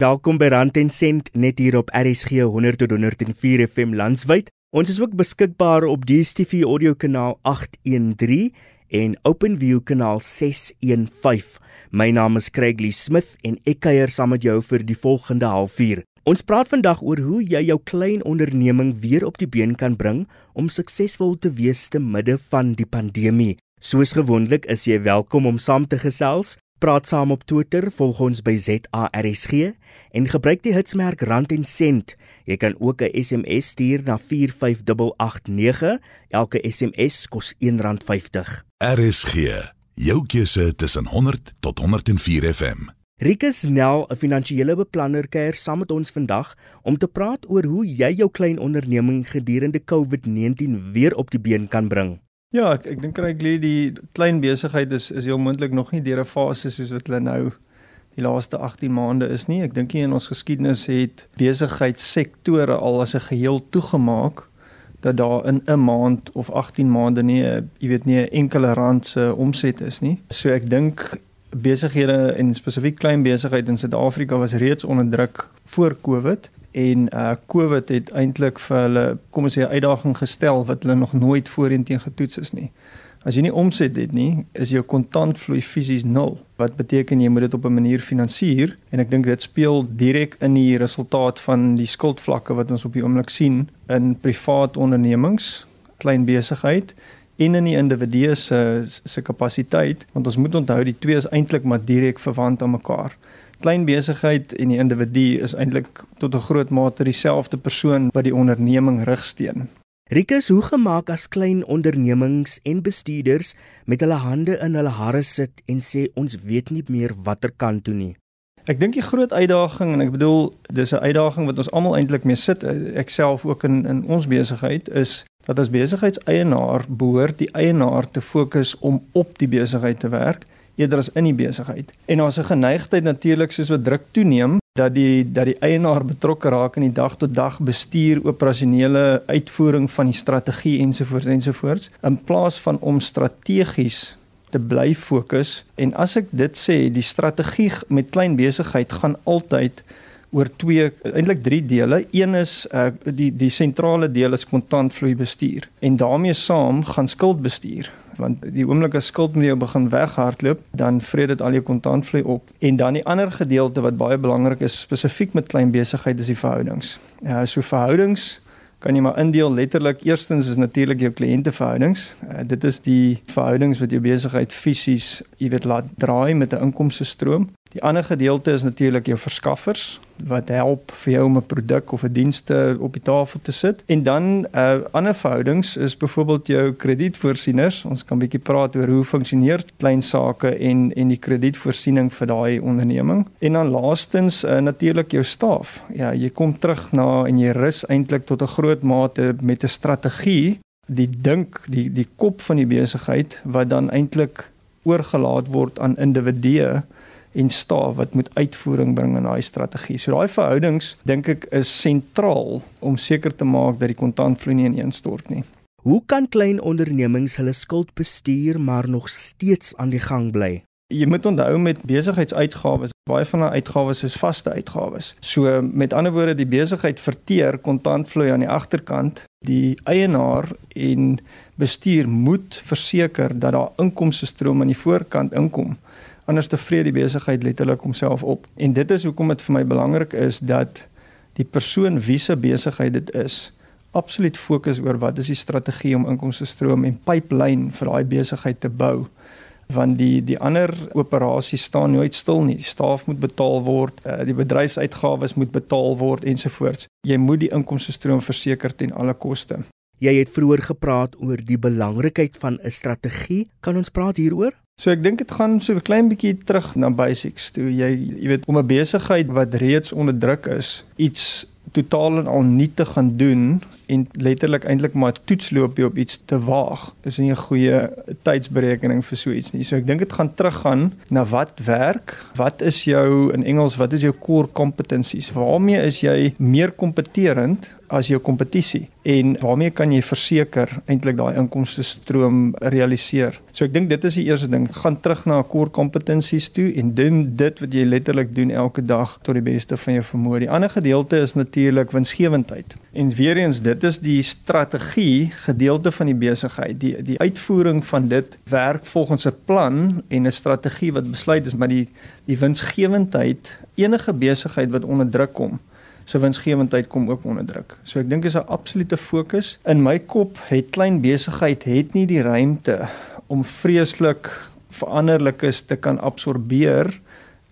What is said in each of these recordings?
Welkom by Rand en Sent net hier op RSG 100 tot 104 FM landwyd. Ons is ook beskikbaar op DStv audio kanaal 813 en OpenView kanaal 615. My naam is Craig Lee Smith en ek kuier saam met jou vir die volgende halfuur. Ons praat vandag oor hoe jy jou klein onderneming weer op die been kan bring om suksesvol te wees te midde van die pandemie. Soos gewoonlik is jy welkom om saam te gesels. Praat saam op Twitter, volg ons by ZARSG en gebruik die hitsmerk rand en sent. Jy kan ook 'n SMS stuur na 45889. Elke SMS kos R1.50. RSG, jou keuse tussen 100 tot 104 FM. Rikus Nel, 'n finansiële beplanner, kuier saam met ons vandag om te praat oor hoe jy jou klein onderneming gedurende COVID-19 weer op die been kan bring. Ja, ek ek dink ek die klein besigheid is is heel moontlik nog nie deur 'n fase soos wat hulle nou die laaste 18 maande is nie. Ek dink in ons geskiedenis het besigheidssektore al as 'n geheel toegemaak dat daar in 'n maand of 18 maande nie, jy weet nie 'n enkele rand se omset is nie. So ek dink besighede en spesifiek klein besigheid in Suid-Afrika was reeds onder druk voor Covid en uh COVID het eintlik vir hulle kom ons sê 'n uitdaging gestel wat hulle nog nooit voorheen teen getoets is nie. As jy nie omset het nie, is jou kontantvloei fisies nul. Wat beteken jy moet dit op 'n manier finansier en ek dink dit speel direk in die resultaat van die skuldvlakke wat ons op die oomblik sien in privaat ondernemings, klein besigheid en in die individu se se kapasiteit want ons moet onthou die twee is eintlik maar direk verwant aan mekaar klein besigheid en die individu is eintlik tot 'n groot mate dieselfde persoon wat die onderneming rigsteen. Rikus, hoe gemaak as klein ondernemings en bestuurders met hulle hande in hulle hare sit en sê ons weet nie meer watter kant toe nie. Ek dink die groot uitdaging en ek bedoel dis 'n uitdaging wat ons almal eintlik mee sit, ek self ook in in ons besigheid is dat as besigheidseienaar behoort die eienaar te fokus om op die besigheid te werk eerder as in die besigheid. En daar's 'n geneigtheid natuurlik soos wat druk toeneem dat die dat die eienaar betrokke raak in die dag tot dag bestuur, operasionele uitvoering van die strategie ensovoorts ensovoorts in plaas van om strategies te bly fokus. En as ek dit sê, die strategie met klein besigheid gaan altyd oor twee eintlik drie dele. Een is uh, die die sentrale deel is kontantvloei bestuur en daarmee saam gaan skuldbestuur want die oomblik as skuld met jou begin weghardloop, dan vreet dit al jou kontantvloei op. En dan die ander gedeelte wat baie belangrik is spesifiek met klein besigheid is die verhoudings. Ja, so verhoudings kan jy maar indeel letterlik. Eerstens is natuurlik jou kliënteverhoudings. Uh, dit is die verhoudings wat jou besigheid fisies, jy weet, laat draai met 'n inkomste stroom. Die ander gedeelte is natuurlik jou verskaffers wat help vir jou om 'n produk of 'n dienste op die tafel te sit. En dan uh ander verhoudings is byvoorbeeld jou kredietvoorsieners. Ons kan bietjie praat oor hoe funksioneer klein sake en en die kredietvoorsiening vir daai onderneming. En dan laastens uh natuurlik jou staf. Ja, jy kom terug na en jy rus eintlik tot 'n groot mate met 'n strategie, die dink, die die kop van die besigheid wat dan eintlik oorgelaat word aan individue en staf wat moet uitvoering bring in daai strategie. So daai verhoudings dink ek is sentraal om seker te maak dat die kontantvloei nie ineenstort nie. Hoe kan klein ondernemings hulle skuld bestuur maar nog steeds aan die gang bly? Jy moet onthou met besigheidsuitgawes, baie van daai uitgawes is vaste uitgawes. So met ander woorde, die besigheid verteer kontantvloei aan die agterkant. Die eienaar en bestuur moet verseker dat daar inkomste stroom aan die voorkant inkom anders tevrede die besigheid letterlik homself op. En dit is hoekom dit vir my belangrik is dat die persoon wie se besigheid dit is, absoluut fokus oor wat is die strategie om inkomste stroom en pipeline vir daai besigheid te bou want die die ander operasies staan nooit stil nie. Die staf moet betaal word, uh, die bedryfsuitgawes moet betaal word ensovoorts. Jy moet die inkomste stroom verseker ten alle koste. Jy het vroeër gepraat oor die belangrikheid van 'n strategie. Kan ons praat hieroor? So ek dink dit gaan so 'n klein bietjie terug na basics toe jy jy weet om 'n besigheid wat reeds onder druk is iets totaal en al nie te gaan doen en letterlik eintlik maar toetsloop jy op iets te waag. Is nie 'n goeie tydsberekening vir so iets nie. So ek dink dit gaan teruggaan na wat werk, wat is jou in Engels, wat is jou core competencies? Waarmee is jy meer kompeterend as jou kompetisie en waarmee kan jy verseker eintlik daai inkomste stroom realiseer. So ek dink dit is die eerste ding, gaan terug na core competencies toe en doen dit wat jy letterlik doen elke dag tot die beste van jou vermoë. Die ander gedeelte is natuurlik winsgewendheid. En weer eens, dit is die strategie gedeelte van die besigheid. Die die uitvoering van dit werk volgens 'n plan en 'n strategie wat besluit is, maar die die winsgewendheid, enige besigheid wat onder druk kom, se winsgewendheid kom ook onder druk. So ek dink is 'n absolute fokus. In my kop het klein besigheid het nie die ruimte om vreeslik veranderlikes te kan absorbeer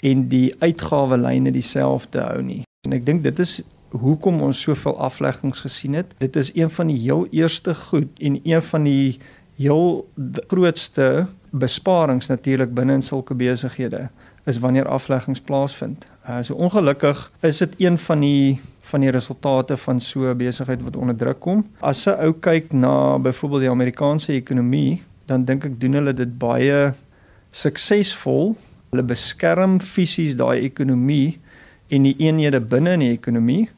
en die uitgawelyne dieselfde hou nie. En ek dink dit is hoekom ons soveel afleggings gesien het. Dit is een van die heel eerste goed en een van die heel grootste besparings natuurlik binne in sulke besighede is wanneer afleggings plaasvind. Uh, so ongelukkig is dit een van die van die resultate van so besigheid wat onder druk kom. As 'n ou kyk na byvoorbeeld die Amerikaanse ekonomie, dan dink ek doen hulle dit baie suksesvol. Hulle beskerm fisies daai ekonomie en die eenhede binne in die ekonomie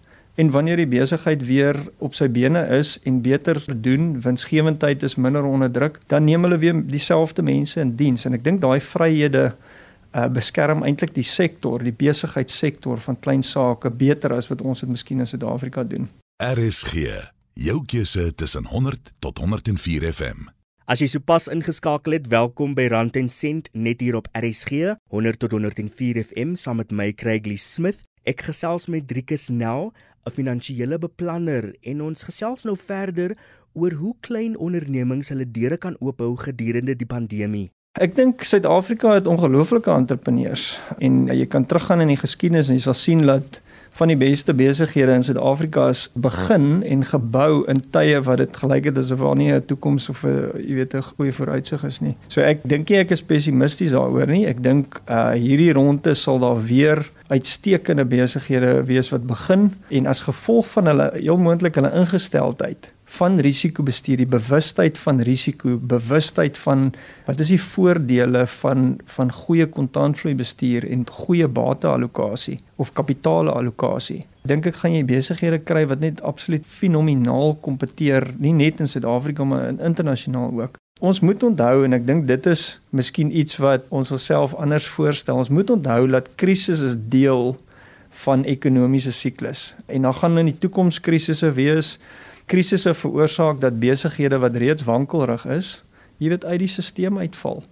en wanneer die besigheid weer op sy bene is en beter doen, winsgewendheid is minder onder druk, dan neem hulle weer dieselfde mense in diens en ek dink daai vryhede uh, beskerm eintlik die sektor, die besigheidssektor van klein sake beter as wat ons dit miskien in Suid-Afrika doen. RSG, jou keuse tussen 100 tot 104 FM. As jy sopas ingeskakel het, welkom by Rand en Sent net hier op RSG 100 tot 104 FM saam met my Craigley Smith. Ek gesels met Driekus Nel, 'n finansiële beplanner en ons gesels nou verder oor hoe klein ondernemings hulle deure kan oophou gedurende die pandemie. Ek dink Suid-Afrika het ongelooflike entrepreneurs en jy kan teruggaan in die geskiedenis en jy sal sien dat van die beste besighede in Suid-Afrika is begin en gebou in tye wat dit gelyk het asof daar nie 'n toekoms of 'n jy weet 'n goeie vooruitsig is nie. So ek dink nie ek is pessimisties daaroor nie. Ek dink uh hierdie ronde sal daar weer uitstekende besighede wees wat begin en as gevolg van hulle heel moontlik hulle ingesteldheid van risikobestuur, die bewustheid van risiko, bewustheid van wat is die voordele van van goeie kontantvloei bestuur en goeie bateallokasie of kapitaalallokasie. Dink ek gaan jy besighede kry wat net absoluut fenomenaal kompeteer, nie net in Suid-Afrika maar internasionaal ook. Ons moet onthou en ek dink dit is miskien iets wat ons osself anders voorstel. Ons moet onthou dat krisis is deel van ekonomiese siklus en dan gaan in die toekoms krisisse wees krisisse veroorsaak dat besighede wat reeds wankelrig is, jy weet uit die stelsel uitval.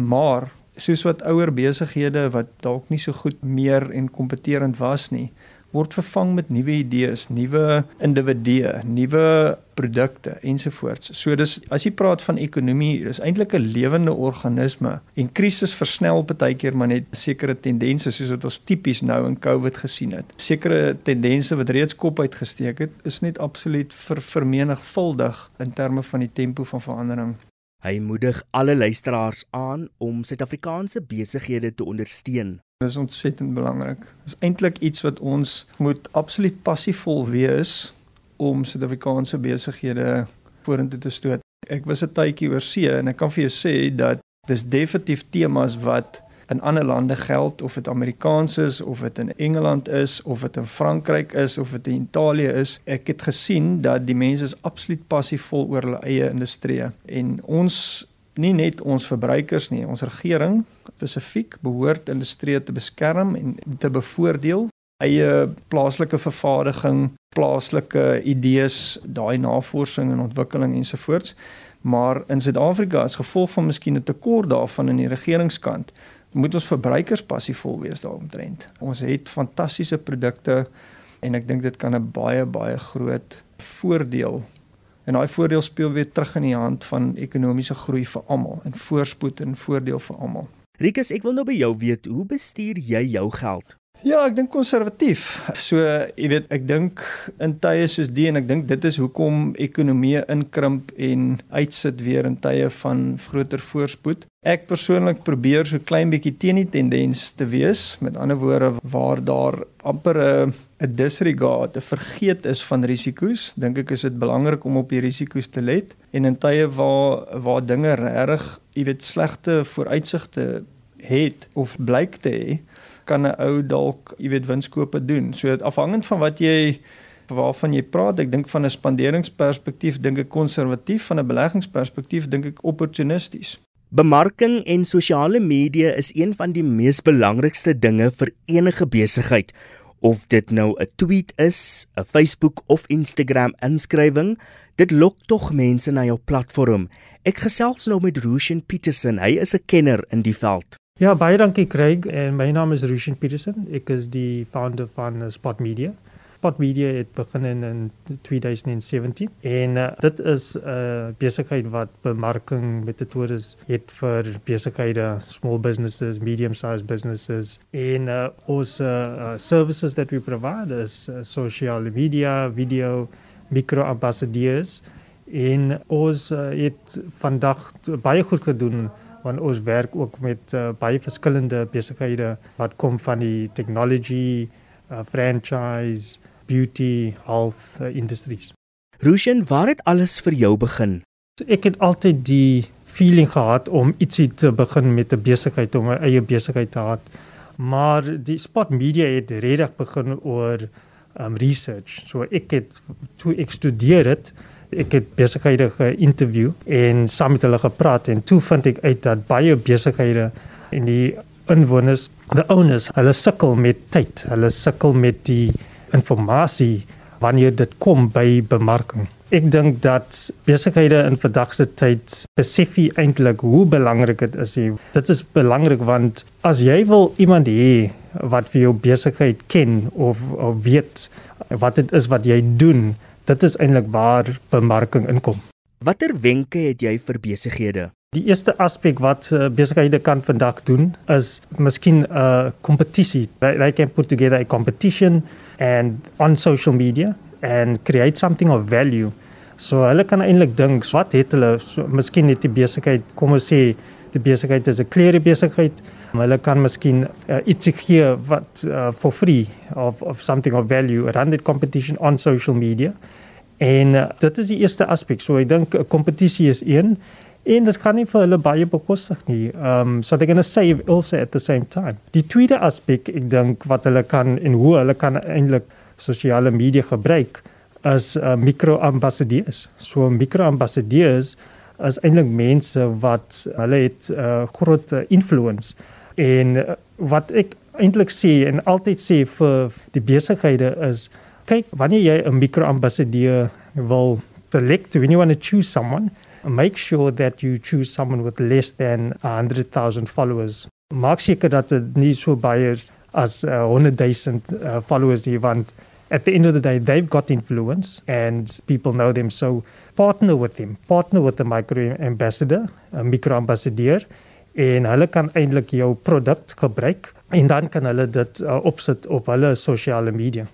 Maar soos wat ouer besighede wat dalk nie so goed meer en kompeterend was nie, word vervang met nuwe idees, nuwe individue, nuwe produkte ensovoorts. So dis as jy praat van ekonomie, dis eintlik 'n lewende organisme en krisis versnel baie keer maar net sekere tendense soos wat ons tipies nou in COVID gesien het. Sekere tendense wat reeds kop uitgesteek het, is net absoluut ver vermenigvuldig in terme van die tempo van verandering. Hy moedig alle luisteraars aan om Suid-Afrikaanse besighede te ondersteun Dit is ontsettend belangrik. Dit is eintlik iets wat ons moet absoluut passievol wees om Suid-Afrikaanse besighede vorentoe te stoot. Ek was 'n tydjie oor see en ek kan vir jou sê dat dis definitief temas wat in ander lande geld of dit Amerikaans is of dit in Engeland is of dit in Frankryk is of dit in Italië is. Ek het gesien dat die mense is absoluut passievol oor hulle eie industrie en ons nie net ons verbruikers nie, ons regering spesifiek behoort industrie te beskerm en te bevoordeel eie plaaslike vervaardiging, plaaslike idees, daai navorsing en ontwikkeling ensovoorts. Maar in Suid-Afrika as gevolg van miskien 'n tekort daarvan in die regeringskant, moet ons verbruikers passievol wees daaromtrent. Ons het fantastiese produkte en ek dink dit kan 'n baie baie groot voordeel En daai voordeel speel weer terug in die hand van ekonomiese groei vir almal en voorspoed en voordeel vir almal. Rikus, ek wil nou by jou weet, hoe bestuur jy jou geld? Ja, ek dink konservatief. So, jy weet, ek dink in tye soos die en ek dink dit is hoekom ekonomie inkrimp en uitsit weer in tye van groter voorspoed. Ek persoonlik probeer so klein bietjie teen die tendens te wees. Met ander woorde, waar daar amper 'n 'n disregard, 'n vergeet is van risiko's, dink ek is dit belangrik om op die risiko's te let. En in tye waar waar dinge regtig, jy weet, slegte vooruitsigte het of blyk te hê, kan 'n ou dalk, jy weet, winskoope doen. So afhangend van wat jy waarvan jy praat, ek dink van 'n spanderingsperspektief dink ek konservatief, van 'n beleggingsperspektief dink ek opportunisties. Bemarking en sosiale media is een van die mees belangrikste dinge vir enige besigheid. Of dit nou 'n tweet is, 'n Facebook of Instagram inskrywing, dit lok tog mense na jou platform. Ek gesels nou met Rushen Petersen. Hy is 'n kenner in die veld. Ja, baie dankie Craig en my naam is Rushin Peterson. Ek is die founder van uh, Spot Media. Spot Media het begin in, in 2017 en uh, dit is 'n uh, besigheid wat bemarking metodes het vir besighede, small businesses, medium-sized businesses en uh, ons uh, services that we provide is uh, social media, video, micro ambassadeurs en ons uh, het vandag baie goed gedoen want ons werk ook met uh, baie verskillende besighede wat kom van die technology, uh, franchise, beauty, health uh, industries. Rushen, waar het alles vir jou begin? Ek het altyd die feeling gehad om ietsie te begin met 'n besigheid om 'n eie besigheid te hê. Maar die spot media het redig begin oor um research. So ek het toe ek studeer het, ek het besighede ge-interview en saam met hulle gepraat en toe vind ek uit dat baie besighede en die inwoners, the owners, hulle sukkel met tyd. Hulle sukkel met die inligting wanneer dit kom by bemarking. Ek dink dat besighede in vandag se tyd besef eintlik hoe belangrik dit is. Dit is belangrik want as jy wil iemand hê wat vir jou besigheid ken of, of weet wat dit is wat jy doen, dit is eintlik waar bemarking inkom. Watter wenke het jy vir besighede? Die eerste aspek wat uh, besighede kan vandag doen is miskien 'n uh, kompetisie. They, they can put together a competition and on social media and create something of value. So hulle kan eintlik dink, wat het hulle so, miskien net die besigheid, kom ons sê die besigheid is 'n klere besigheid. Hulle kan miskien uh, iets gee wat uh, for free of of something of value, run that competition on social media. En uh, dit is die eerste aspek. So ek dink 'n kompetisie is een en dit kan nie vir hulle baie bekostig nie. Um so they're going to save also at the same time. Die tweede aspek ek dink wat hulle kan en hoe hulle kan eintlik sosiale media gebruik is uh, micro-ambassadeurs. So micro-ambassadeurs is eintlik mense wat hulle het uh, groot uh, influence en uh, wat ek eintlik sê en altyd sê vir die besighede is kyk wanneer jy 'n micro-ambassadeur wil select when you want to choose someone make sure that you choose someone with less than 100,000 followers. Maak seker dat dit nie so baie is as uh, 100,000 uh, followers jy want at the end of the day they've got influence and people know them. So partner with them partner with the micro ambassador 'n micro ambassadeur en hulle kan eintlik jou produk gebruik en dan kan hulle dit uh, opsit op hulle sosiale media